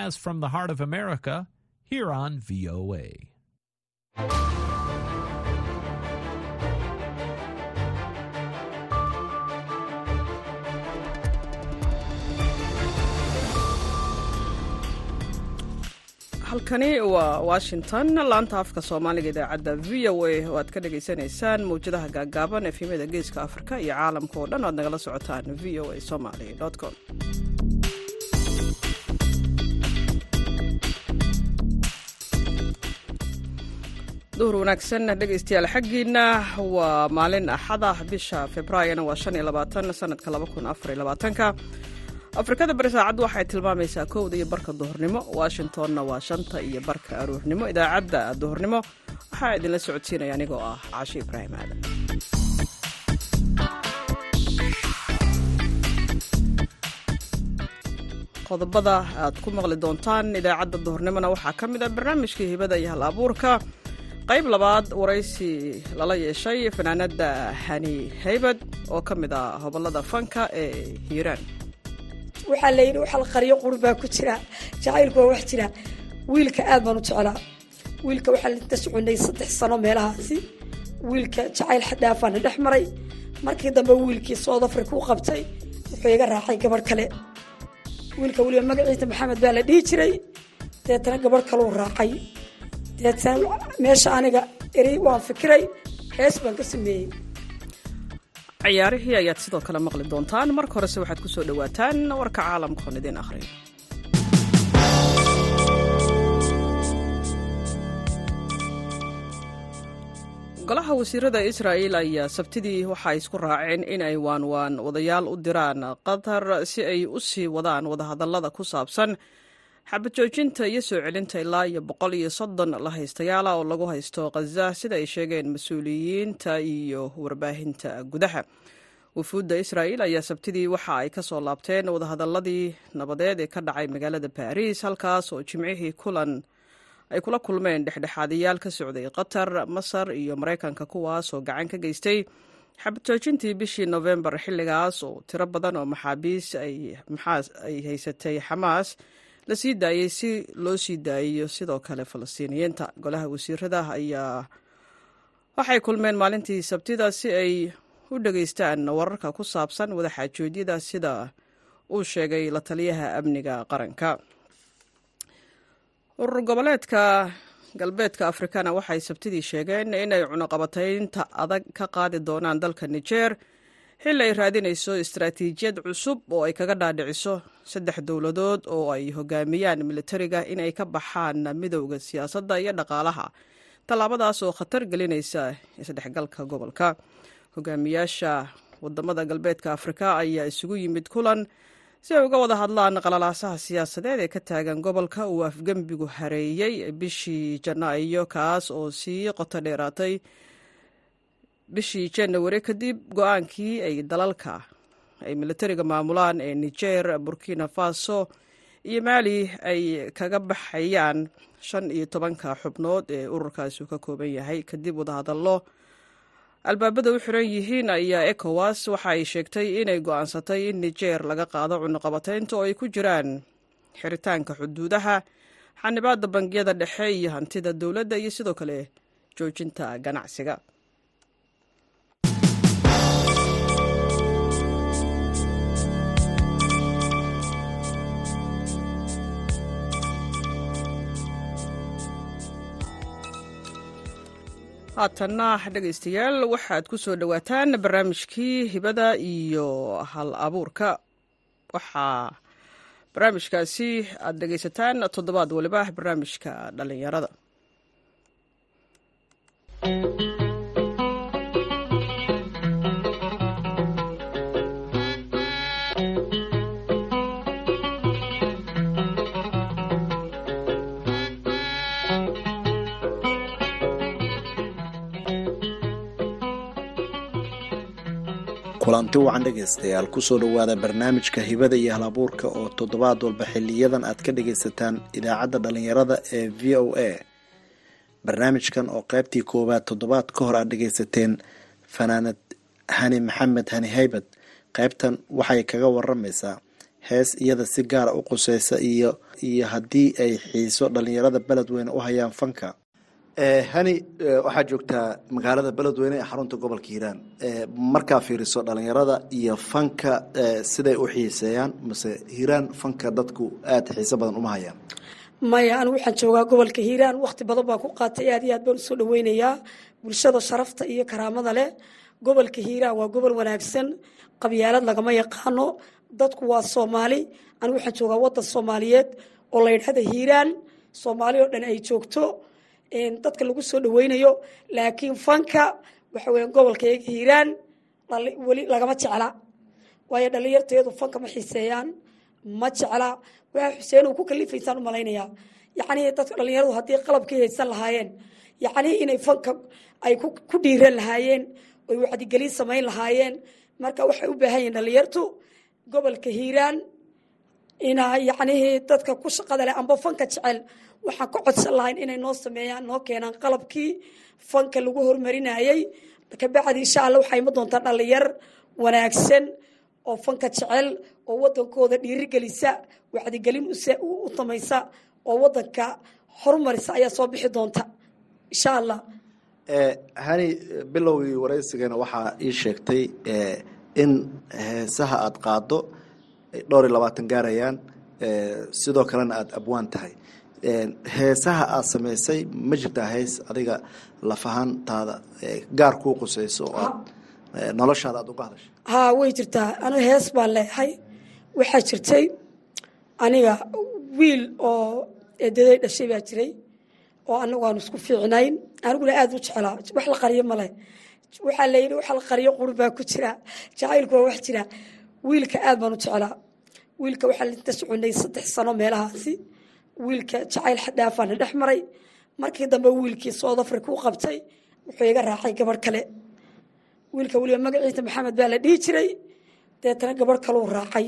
As from the heart of America, here on VOA. halkani waa washington laanta afka soomaaliga idaacadda v o a oo aad ka dhagaysanaysaan mawjadaha gaagaaban efemyada geeska afrika iyo caalamka oo dhan aad nagala socotaan v o a somaly com duhur wanaagsan dhegaystayaal xaggiina waa maalin axada bisha februaarina waa shan iyo labaatan sanadka laba kun afar iyo labaatanka. Afrikada bari saacaddu waxay tilmaamaysaa kowda iyo barka duhurnimo washingtonna waa shanta iyo barka aruurnimo idaacadda duhurnimo. Waxaa idinla socodsiinaya anigoo ah caasho ibraahim aadan qodobada aad ku maqli doontaan idaacadda duhurnimona waxaa ka mid ah barnaamijkii hibada iyo hal abuurka qayb labaad waraysi lala yeeshay fanaanada hani haybad oo ka mid ah hobolada fanka ee hiiraan. Waxaa la yidhi waxa la qariyo quri baa ku jira jacaylku waa wax jira wiilka aad baan u jeclaa. Wiilka waxaa la soconay saddex sano meelahaasi wiilka jacayl xadhaafaana dhex maray. Markii dambe wiilkii south africa u qabtay wuxuu iga raacay gabarh kale. Wiilka weliba magaciisa maxamed baa la dhihi jiray deetana gabarh kaleu raacay deetana meesha aniga eri waan fikiray hees baan ka sameeyey. Ciyaarihii ayaad sidoo kale maqli doontaan. Marka horese waxaad ku soo dhowaataan warka caalamkaon idiin akhriyo golaha wasiirada israa'il ayaa sabtidii waxa ay isku raaceen in ay waanwaan wadayaal u diraan qatar si ay u sii wadaan wadahadallada ku saabsan xabad joojinta iyo soo celinta ilaa iyo boqol iyo soddon la haystayaala oo lagu haysto khaza sida ay sheegeen mas'uuliyiinta iyo warbaahinta gudaha. Wufuudda israa'il ayaa sabtidii waxa ay ka soo laabteen wadahadalladii nabadeed ee ka dhacay magaalada baariis halkaas oo jimcihii kulan ay kula kulmeen dhexdhexaadayaal ka socday qatar masar iyo maraykanka kuwaas oo gacan ka geystay xabad joojintii bishii nofembar xilligaas oo tiro badan oo maxaabiis ay haysatay xamaas la sii daayey si loo sii daayiyo sidoo kale falastiiniyiinta. Golaha wasiirada ayaa waxay kulmeen maalintii sabtida si ay u dhegaystaan wararka ku saabsan wadaxaajoodyada sida uu sheegay la taliyaha amniga qaranka. Urur goboleedka galbeedka afrikana waxay sabtidii sheegeen inay cunuqabataynta adag ka qaadi doonaan dalka nijer xilli ay raadinayso istaraatiijiyad cusub oo ay kaga dhaadhiciso saddex dowladood oo ay hogaamiyaan militariga inay ka baxaan midowda siyaasadda iyo dhaqaalaha. Tallaabadaas oo khatar gelinaysa isdhexgalka gobolka. Hogaamiyaasha waddamada galbeedka afrika ayaa isugu yimid kulan si ay uga wada hadlaan qalalaasaha siyaasadeed ee ka taagan gobolka uu afgembigu hareeyey bishii janaayo kaas oo sii qoto dheeraatay bishii janawari kadib go'aankii ay dalalka ay militariga maamulaan ee niger burkina faso iyo maali ay kaga baxayaan shan iyo tobanka xubnood ee ururkaasi uu ka kooban yahay. Kadib wadahadallo albaabada u xiran yihiin ayaa ecowas waxa ay sheegtay inay go'aansatay in niger laga qaado cunuqabataynta oo ay ku jiraan xiritaanka xuduudaha xanibaadda bangiyada dhexe iyo hantida dowladda iyo sidoo kale joojinta ganacsiga haatanna dhegaystayaal waxaad ku soo dhowaataan barnaamijkii hibada iyo hal abuurka. Waxaa barnaamijkaasi aad dhegaysataan toddobaad waliba barnaamijka dhallinyarada kulanti wacan dhegaystayaal ku soo dhowaada barnaamijka hibada iyo hal abuurka oo toddobaad walba xiliyadan aad ka dhagaysataan idaacadda dhalinyarada ee v o a. Barnaamijkan oo qaybtii koowaad toddobaad ka hor aad dhagaysateen fanaanad hani maxamed hani haybad. Qaybtan waxay kaga waramaysaa hees iyada si gaara u quseysa iyo iyo haddii ay xiiso dhalinyarada beledweyne u hayaan fanka hani waxaad joogtaa magaalada beledweyne ee xarunta gobolka hiiraan. Markaa fiiriso dhalinyarada iyo fanka siday u xiiseeyaan mase hiiraan fanka dadku aada xiiso badan uma hayaan. Maya anigu waxaan joogaa gobolka hiiraan. Wakti badan baan ku qaatay aad iyo aad baan u soo dhaweynayaa bulshada sharafta iyo karaamada leh. Gobolka hiiraan waa gobol wanaagsan. Qabyaalad lagama yaqaano. Dadku waa soomaali. Anigu waxaan joogaa wadan soomaaliyeed oo la yidhahda hiiraan. Soomaali oo dhan ay joogto dadka lagu soo dhaweynayo laakiin fanka waxa weya gobolkayga hiiraan weli lagama jecla. Waayo dhalinyarteedu fanka ma xiiseeyaan ma jecla. Waa xuseen ku kalifaysaan u malaynayaa. Yacnii dadka dhalinyaradu haddii qalabkii haysan lahaayeen yacnii inay fanka ay ku dhiiran lahaayeen oy wacdigelin samayn lahaayeen. Marka waxay u baahan yihiin dhalinyartu gobolka hiiraan ina yacnihii dadka ku shaqada leh amba fanka jecel waxaan ka codsan lahayn inay noo sameeyaan noo keenaan qalabkii fanka lagu hormarinayey kabacdi insha alla waxaa ima doontaa dhalinyar wanaagsan oo fanka jecel oo wadankooda dhiirigelisa wacdigelin u samaysa oo wadanka horumarisa ayaa soo bixi doonta insha allah hani bilowgii wareysigana waxaa ii sheegtay in heesaha aada qaado dhowr iyo labaatan gaarayaan sidoo kalena aada abwaan tahay heesaha aada samaysay ma jirtaa hees adiga lafahantaada gaar kuu quseyso oo aad noloshaada aada uga hadashay haa way jirtaa. Anigu hees baan leeyahay waxaa jirtay aniga wiil oo eedaday dhashay baa jiray oo anagu aanu isku fiicnayn. Aniguna aada u jeclaa. Wax la qariyo male waxaa layidhi wax la qariyo qur baa ku jira. Jacaylku waa wax jira. Wiilka aad baan u jeclaa. Wiilka waxaa inta soconay saddex sano meelahaasi wiilka jacayl xadhaafaana dhex maray. Markii dambe wiilkii south africa u qabtay wuxuu iga raacay gabarh kale. Wiilka weliba magaciisa maxamed baa la dhihi jiray. Deetana gabarh kaleu raacay.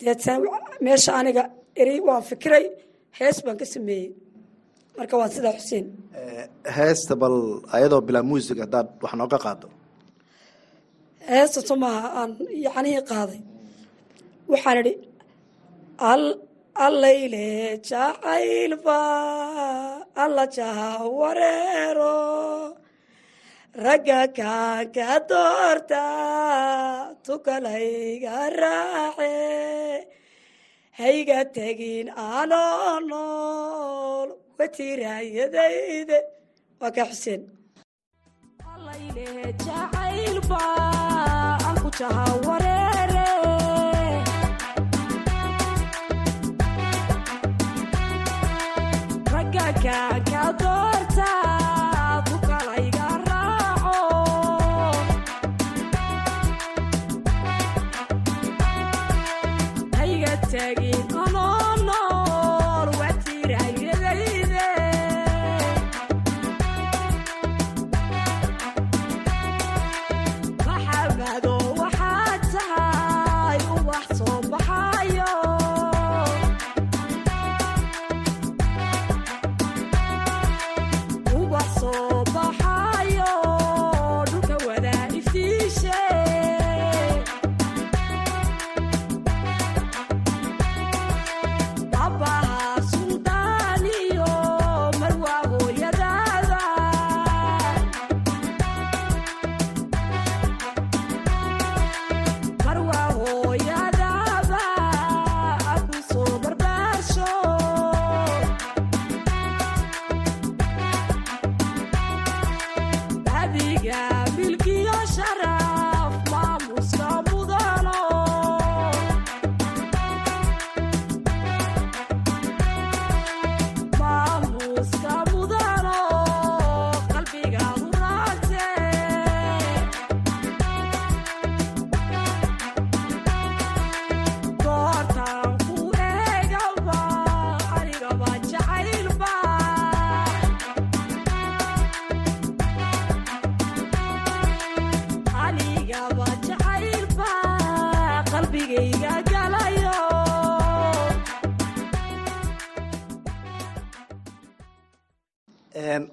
Deetana meesha aniga erey waan fikiray hees baan ka sameeyey. Marka waa sidaa xuseen. Heesta bal ayadoo bilaa muusig haddaad wax nooga qaado heesta somaha aan yacnihii qaaday. Waxaan idhi allayle jacaylba alla jaha wareero ragga kaanka doorta tukalayga raace hayga tegin anoo nool watiraayadayde waa kaa xuseen jacaylba anku jaha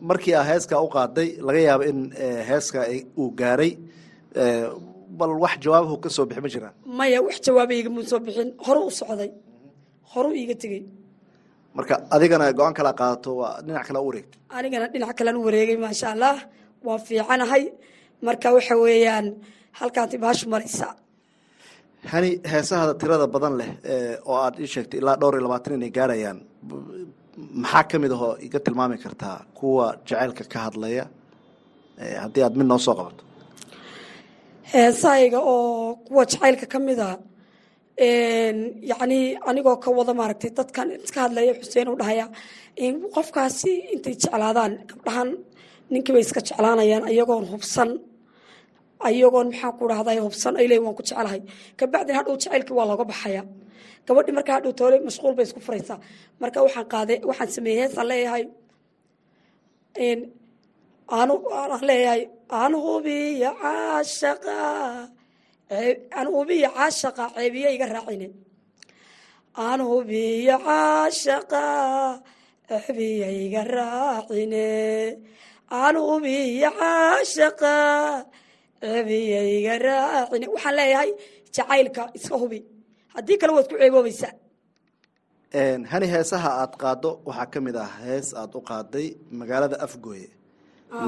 markii aa heeskaa u qaaday laga yaabo in heeska uu gaaray bal wax jawaabahu ka soo bixi ma jiraan. Maya wax jawaaba igama soo bixin. Hore u socday. Hore u iiga tegey. Marka adigana go'aan kala qaadato waa dhinac kale u wareegta anigana dhinac kalean u wareegay maasha allah waan fiicanahay. Marka waxa weeyaan halkaanti baashu maraysa. Hani heesahada tirada badan leh oo aad ii sheegtay ilaa dhowr iyo labaatan inay gaarayaan maxaa ka mid ahoo iga tilmaami kartaa kuwa jaceylka ka hadlaya? Haddii aad mid noo soo qabato. Heesahayga oo kuwa jacaylka ka mid a yacni anigoo ka wada maaragtay dadkan iska hadlaya xuseen u dhahaya qofkaasi intay jeclaadaan gabdhahan ninkii bay iska jeclaanayaan ayagoon hubsan ayagoon maxaan ku dhahday hubsan? Ay leeyihiin waan ku jecelahay kabacdin hadhow jacaylkii waa looga baxaya. Gabadhi markaa hadhow toole mashquul bay isku furaysaa. Marka waxaan qaaday waxaan sameeyey heesaan leeyahay. Leeyahay aan hubiyo caashaqa aan hubiyo caashaqa ceebiye iga raacine. Aan hubiyo caashaqa ceebiye iga raacine. Aan hubiyo caashaqa ceebiye iga raacine waxaan leeyahay jacaylka iska hubi. Haddii kale waad ku ceeboobaysaa. Hani heesaha aad qaado waxaa ka mid ah hees aad u qaaday magaalada afgooye.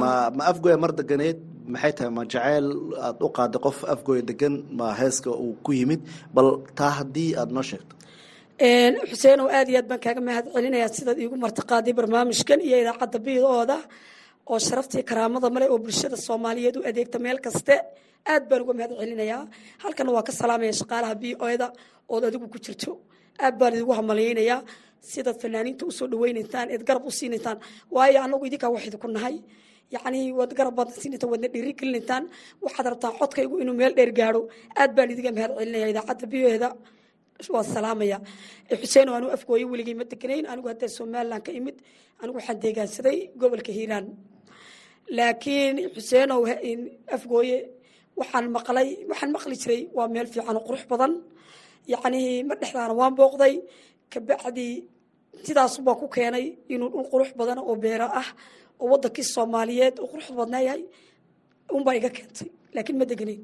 Ma ma afgooye mar deganeed maxay tahay? Ma jaceyl aad u qaaday qof afgooye degan ma heeska uu ku yimid? Bal taa haddii aad noo sheegto. Xuseen oo aad iyo aad baan kaaga mahad celinayaa sidaad iigu martiqaaday barnaamijkan iyo idaacadda biidooda oo sharaftii karaamada male oo bulshada soomaaliyeed u adeegta meel kaste aad baan uga mahad celinayaa. Halkana waa ka salaamaya shaqaalaha b oda ood adigu ku jirto. Aad baan idigu hamalaynayaa sidaad fanaaniinta u soo dhaweynaysaan eed garab u waayo anagu idinkaa wax idinku nahay. Yacni waad garab baad siinaysaan waadna dhiiri gelinaysaan. Waxaad rabtaan codkaygu inuu meel dheer gaadho. Aad baan idiga mahad celinaya idaacadda biyoheeda waan salaamaya. Xuseen oo anu afgooye weligay ma deganayn anigu hadda somalilan ka imid anigu waxaan deegaansaday gobolka hiiraan laakiin xuseenow afgooye waxaan maqlay waxaan maqli jiray. Waa meel fiican qurux badan. Yacni ma dhexdaana waan booqday. Kabacdi sidaas baa ku keenay inuu dhul qurux badan oo beero ah oo wadankii soomaaliyeed oo qurux badnaa yahay. Unbaa iga keentay laakiin ma deganayn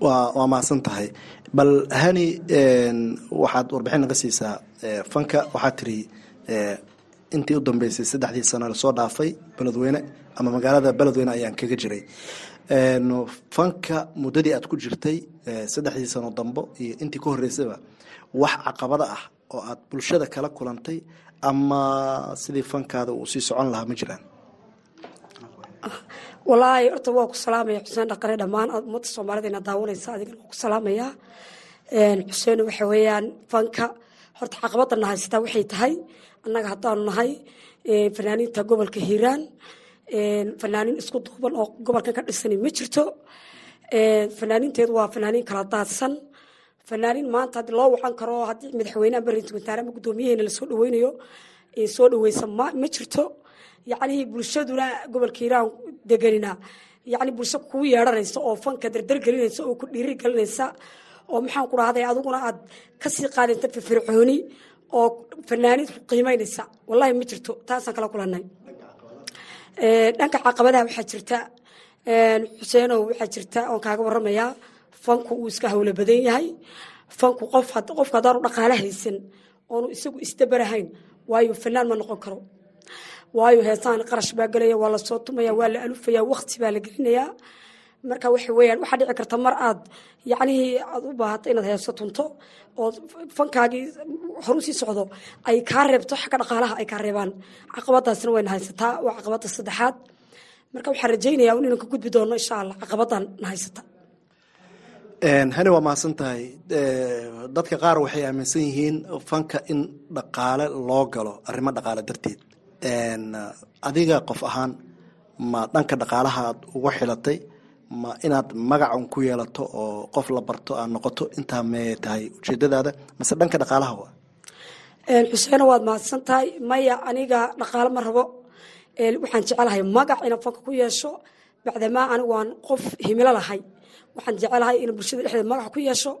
waa mahadsan tahay. Bal hani waxaad warbixin naga siisaa fanka. Waxaad tiri intii u dambeysay saddexdii sano la soo dhaafay beledweyne ama magaalada beledweyne ayaan kaga jiray. Fanka muddadii aad ku jirtay saddexdii sano dambo iyo intii ka horeysaba wax caqabada ah oo aad bulshada kala kulantay ama sidii fankaada uu sii socon lahaa ma jiraan walaahi horta waa ku salaamaya xuseen dhaqare dhammaan. Ummadda soomaalida ina daawanaysa adigana waa ku salaamaya. Xuseen waxa weeyaan fanka. Horta caqabadana haystaa waxay tahay. Annaga haddaanu nahay fanaaniinta gobolka hiiraan. Fanaanin isku duuban oo gobolkan ka dhisani ma jirto. Fanaaninteedu waa fanaaniin kala daadsan. Fanaanin maanta haddii loo wacan karo haddii madaxweynaha barrinta wasaare ama guddoomiyaheena la soo dhaweynayo soo dhaweysa ma jirto. Yacnii bulshaduna gobolka hiiraan deganina. Yacni bulsho kuu yeedhanaysa oo fanka dardar gelinaysa oo ku dhiiri gelinaysa. Oo maxaan ku dhahday adiguna aad ka sii qaadaysa firfircooni oo fanaaniid ku qiimeynaysa. Wallahi ma jirto taasaan kala kulanay dhanka caqabadaha waxaa jirta. Xuseenow waxaa jirta oon kaaga waramayaa fanku uu iska hawlo badan yahay. Fanku qof qofka haddaanu dhaqaale haysan oonu isagu isdabarahayn waayo fanaan ma noqon karo. Waayo heesaan qarash baa gelaya waa la soo tumaya waa la alufaya wakti baa la gelinayaa. Marka waxa weyaan waxaa dhici karta mar aad yacnihii aad u baahato inaad heeso tunto oo fankaagii horu sii socdo ay kaa reebto xagga dhaqaalaha ay kaa reebaan. Caqabadaasna wayna haysataa waa caqabada saddexaad. Marka waxaan rajaynayaa in inaan ka gudbi doono insha allah caqabadan na haysata hani waa mahadsan tahay dadka qaar waxay aaminsan yihiin fanka in dhaqaale loo galo arrimo dhaqaale darteed. Adiga qof ahaan ma dhanka dhaqaalaha aad uga xilatay ma inaad magacun ku yeelato oo qof la barto aad noqoto intaa mee tahay ujeedadaada mase dhanka dhaqaalaha wa xuseeno waad mahadsan tahay maya aniga dhaqaale ma rabo. Waxaan jecelahay magac inaan fanka ku yeesho. Bacdamaa anigu waan qof himilo lahay waxaan jecelahay in bulshada dhexdeeda magac ku yeesho.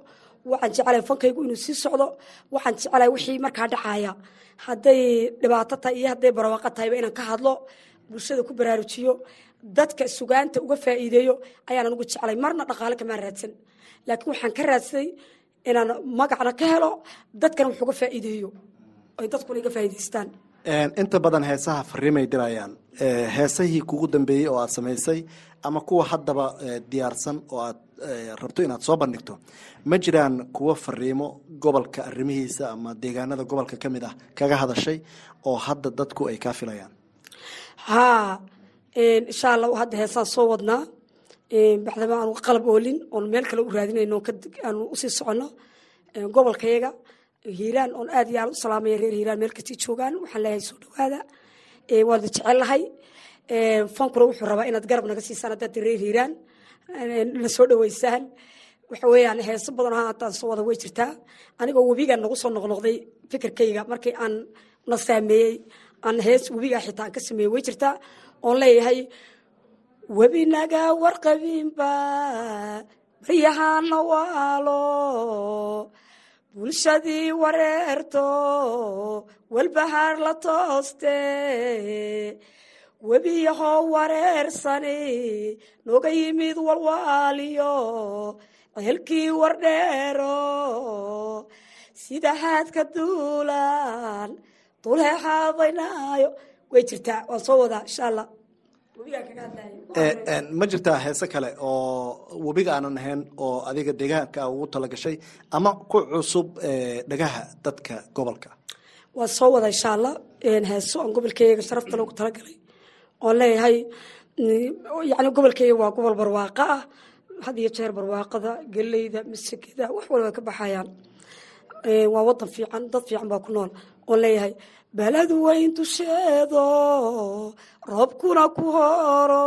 Waxaan jecelahay fankaygu inuu sii socdo. Waxaan jecelahay wixii markaa dhacaya. Hadday dhibaato tahay iyo hadday barwaaqo tahayba inaan ka hadlo. Bulshada ku baraarujiyo. Dadka sugaanta uga faa'iideeyo ayaan anugu jeclay marna dhaqaale kamaan raadsan. Laakiin waxaan ka raadsaday inaan magacna ka helo. Dadkana wax uga faa'iideeyo. Ay dadkuna iga faa'iidaystaan inta badan heesaha fariimay dirayaan. Heesahii kugu dambeeyey oo aad samaysay ama kuwa haddaba diyaarsan oo aad rabto inaad soo bandhigto ma jiraan kuwo fariimo gobolka arrimihiisa ama deegaanada gobolka ka mid ah kaga hadashay oo hadda dadku ay kaa filayaan? Haa insha allah hadda heesaan soo wadnaa bacdama aanu qalab oolin oon meel kale u raadinayno aanu u sii soconno gobolkayaga hiiraan oon aad iyo u salaamaya reer hiiraan meel kastii joogaan. Waxaan leeyahay soo dhawaada. Waad jecelahay fankuna wuxuu rabaa inaad garab naga siisaan haddaad reer hiiraan. Na soo dhaweysaan waxa weeyaan heeso badan ha haddaan soo wada way jirtaa. Anigoo webiga nagu soo noqnoqday fikirkayga markii aan na saameeyey aan hees webigaa xitaa aan ka sameeyey way jirtaa. Oon leeyahay webi naga warqabinba baryahana waalo bulshadii wareerto walbahaar la tooste. Webiyahoo wareersani nooga yimid walwaaliyo ceelkii wardheero sida haadka duulaan dulheexaadaynaayo way jirtaa waan soo wadaa insha allah ma jirtaa heese kale oo webiga aanan ahayn oo adiga deegaanka ugu talagashay ama ku cusub dhagaha dadka gobolka? Waan soo wada insha allah heeso aan gobolkeyga sharafta loogu talagalay oon leeyahay yani gobolkeyga waa gobol barwaaqa ah. Had iyo jeer barwaaqada geleyda masigida wax walba ka baxayaan. Waa wadan fiican dad fiican baa ku nool oon leeyahay baladu weyn dusheedo roobkuna ku horo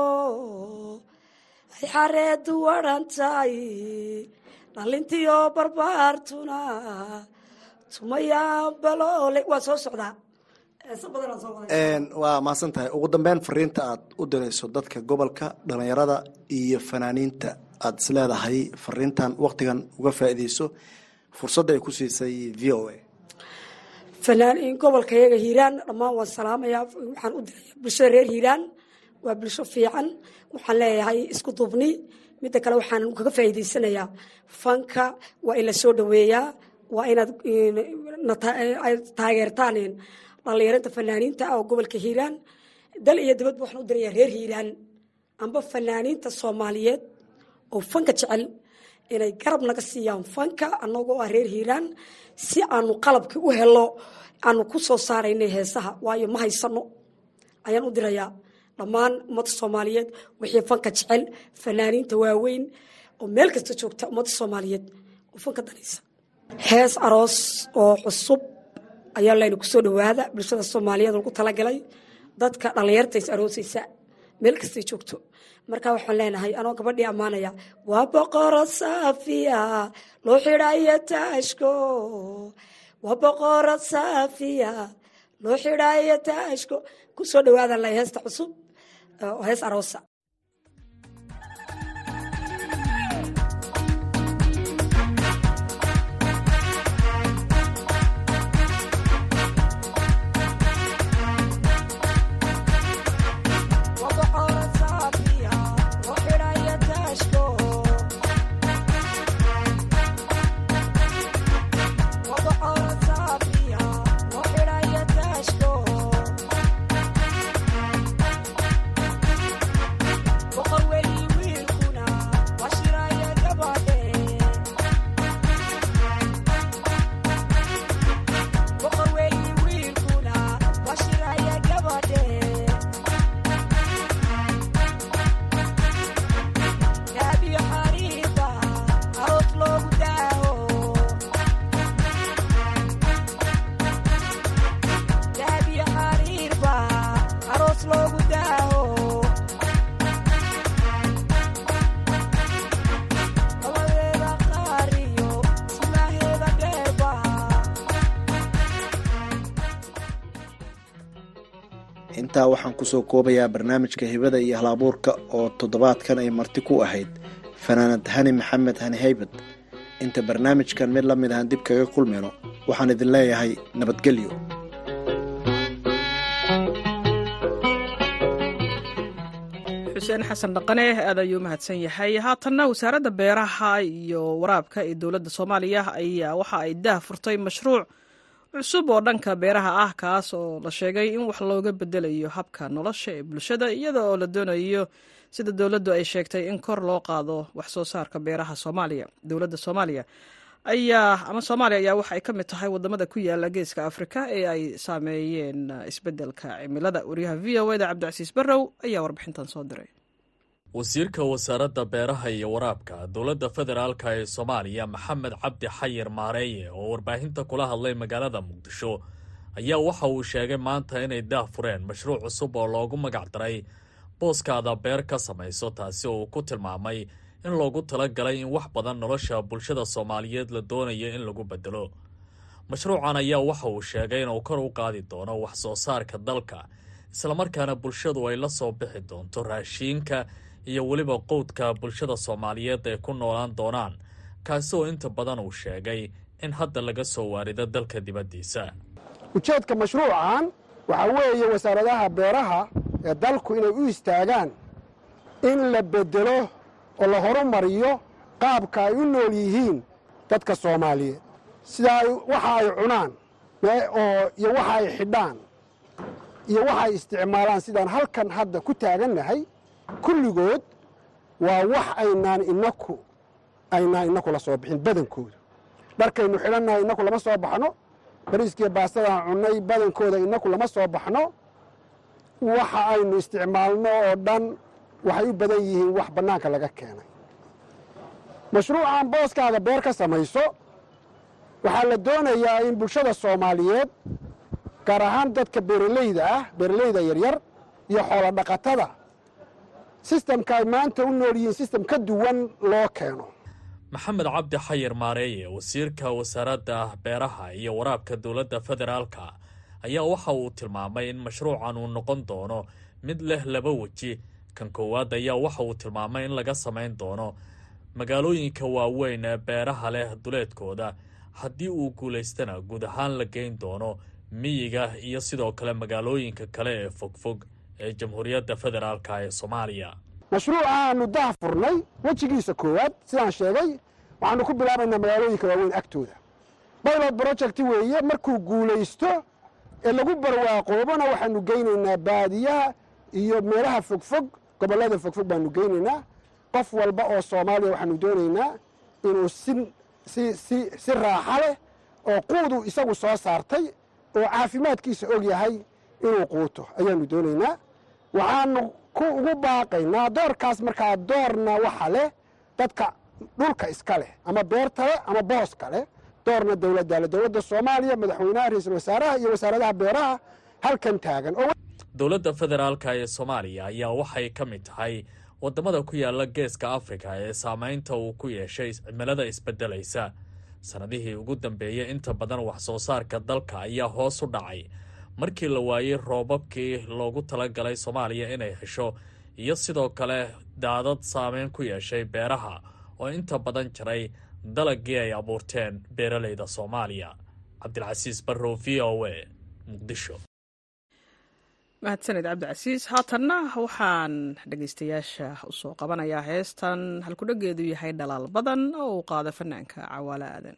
ay xareedu waran tahay dhalintiyo barbaartuna waa mahadsan tahay. Ugu dambeyn fariinta aad u dirayso dadka gobolka dhalinyarada iyo fanaaniinta aad isleedahay fariintan waktigan uga faa'iideyso fursadda ay ku siisay v o a fanaanin gobolkayaga hiiraan dhammaan waan salaamayaa waxaan u diraya bulshada reer hiiraan. Waa bulsho fiican waxaan leeyahay isku duubni. Midda kale waxaan kaga faa'iideysanayaa fanka waa in la soo dhaweeyaa waa inaad taageertaan dhallinyarinta fanaaniinta ah oo gobolka hiiraan. Dal iyo dibadba waxaan u dirayaa reer hiiraan. Amba fanaaniinta soomaaliyeed oo fanka jecel inay garab naga siiyaan fanka anagoo ah reer hiiraan si aanu qalabkii u helo aanu ku soo saaraynay heesaha. Waayo ma haysano ayaan u dirayaa dhammaan ummadda soomaaliyeed wixii fanka jecel fanaaniinta waaweyn oo meel kasta joogta ummadda soomaaliyeed oo fanka danaysa hees aroos oo cusub ayaa layna ku soo dhawaada bulshada soomaaliyeed lagu talagalay. Dadka dhallinyarta is aroosaysa meel kastay joogto marka waxaan leenahay anoo gabadhii ammaanaya waa boqoro saafiya loo xidhaayo taashko. Waa boqoro saafiya loo xidhaayo taashko. Kusoo dhawaadan lay heesta cusub oo hees aroosa intaa waxaan ku soo koobayaa barnaamijka hibada iyo halabuurka oo toddobaadkan ay marti ku ahayd. Fanaanad hani maxamed hani haybad inta barnaamijkan mid la mid ahaan dib kaga kulmayno waxaan idin leeyahay nabadgelyo. Xuseen xasan dhaqane aad ayuu mahadsan yahay. Haatanna wasaaradda beeraha iyo waraabka ee dowladda soomaaliya ayaa waxa ay daah furtay mashruuc cusub oo dhanka beeraha ah kaas oo la sheegay in wax looga bedelayo habka nolosha ee bulshada iyada oo la doonayo sida dowladdu ay sheegtay in kor loo qaado wax soo saarka beeraha soomaaliya. Dowladda soomaaliya ayaa ama soomaaliya ayaa waxa ay ka mid tahay waddamada ku yaalla geeska afrika ee ay saameeyeen isbeddelka cimilada. Wariyaha v o eda cabdicasiis barrow ayaa warbixintan soo diray wasiirka wasaaradda beeraha iyo waraabka dowladda federaalka ee soomaaliya maxamed cabdi xayir maareeye oo warbaahinta kula hadlay magaalada muqdisho ayaa waxa uu sheegay maanta inay daah fureen mashruuc cusub oo loogu magac daray booskaada beer ka samayso taasi oo uu ku tilmaamay in loogu talagalay in wax badan nolosha bulshada soomaaliyeed la doonayo in lagu bedelo mashruucan ayaa waxa uu sheegay inuu kor u qaadi doono wax soo saarka dalka islamarkaana bulshadu ay la soo bixi doonto raashiinka iyo weliba qowdka bulshada soomaaliyeed ay ku noolaan doonaan kaasi oo inta badan uu sheegay in hadda laga soo waarido dalka dibaddiisa. Ujeedka mashruucan waxaa weeye wasaaradaha beeraha ee dalku inay u istaagaan in la beddelo oo la horumariyo qaabka ay u nool yihiin dadka soomaaliyeed. Sida ay waxa ay cunaan iyo waxa ay xidhaan iyo waxa ay isticmaalaan sidaan halkan hadda ku taagannahay kulligood waa wax aynaan inaku aynaan inaku la soo bixin badankooda. Dharkaynu xidhannahay inaku lama soo baxno bariiskiiyo baastadaan cunnay badankooda inaku lama soo baxno waxa aynu isticmaalno oo dhan waxay u badan yihiin wax bannaanka laga keenay. Mashruucan booskaaga beer ka samayso waxaa la doonayaa in bulshada soomaaliyeed gaar ahaan dadka beeralayda ah beeralayda yaryar iyo xoolo dhaqatada sistamka ay maanta u nool yihiin sistem ka duwan loo keeno. Maxamed cabdi xayir maareeye wasiirka wasaaradda beeraha iyo waraabka dowladda federaalka ayaa waxa uu tilmaamay in mashruucan uu noqon doono mid leh laba weji. Kan koowaad ayaa waxa uu tilmaamay in laga samayn doono magaalooyinka waaweyn ee beeraha leh duleedkooda. Haddii uu guulaystana guud ahaan la geyn doono miyiga iyo sidoo kale magaalooyinka kale ee fogfog ee jamhuuriyadda federaalka ee soomaaliya. Mashruucaanu dah furnay wejigiisa koowaad sidaan sheegay waxaanu ku bilaabaynaa magaalooyinka waaweyn agtooda. Baylot project weeye markuu guulaysto ee lagu barwaaqoobona waxaanu geynaynaa baadiyaha iyo meelaha fogfog gobollada fogfog baanu geynaynaa. Qof walba oo soomaaliya waxaanu doonaynaa inuu si si si raaxa leh oo quudu isagu soo saartay oo caafimaadkiisa og yahay inuu quuto ayaanu doonaynaa. Waxaanu ku ugu baaqaynaa doorkaas markaa doorna waxa leh dadka dhulka iska leh ama beerta leh ama booska leh. Doorna dowladda leh dowladda soomaaliya madaxweynaha ra'iisul wasaaraha iyo wasaaradaha beeraha halkan taagan. Dowladda federaalka ee soomaaliya ayaa waxay ka mid tahay waddamada ku yaalla geeska afrika ee saameynta uu ku yeeshay cimilada isbeddelaysa sannadihii ugu dambeeyey inta badan wax soo saarka dalka ayaa hoos u dhacay markii la waayey roobabkii loogu talagalay soomaaliya inay hesho iyo sidoo kale daadad saameyn ku yeeshay beeraha oo inta badan jiray dalagii ay abuurteen beeralayda soomaaliya. Cabdilcasiis barrow v o a muqdisho. Mahadsaned cabdicasiis haatanna waxaan dhegaystayaasha u soo qabanayaa heestan halkudhageedu yahay dhalaal badan oo uu qaado fanaanka cawaale aadan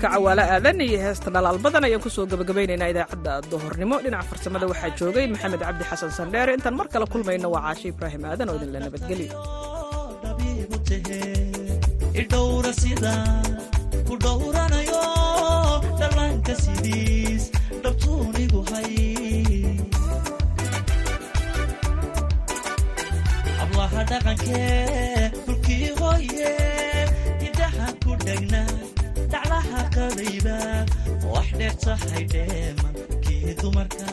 codka cawaale aadan iyo heesta dhalaal badan ayaan ku soo gabagabaynaynaa idaacadda duhornimo dhinaca farsamada waxaa joogay maxamed cabdi xasan sandheere intaan mar kale kulmayno waa caashi ibraahim aadan oo idinla nabadgelyo qabayba wax dheer tahay dheemankii dumarka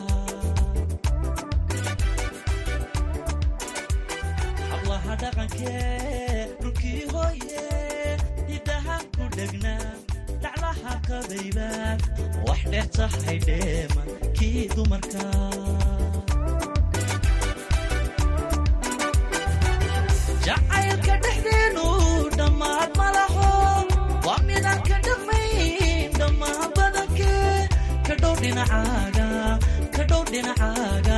hablaha dhaqankee dhulkii hooye hidaha ku dhegna daclaha qabayba wax dheer tahay dheemankii dumarka dhinacaaga kadhow dhinacaaga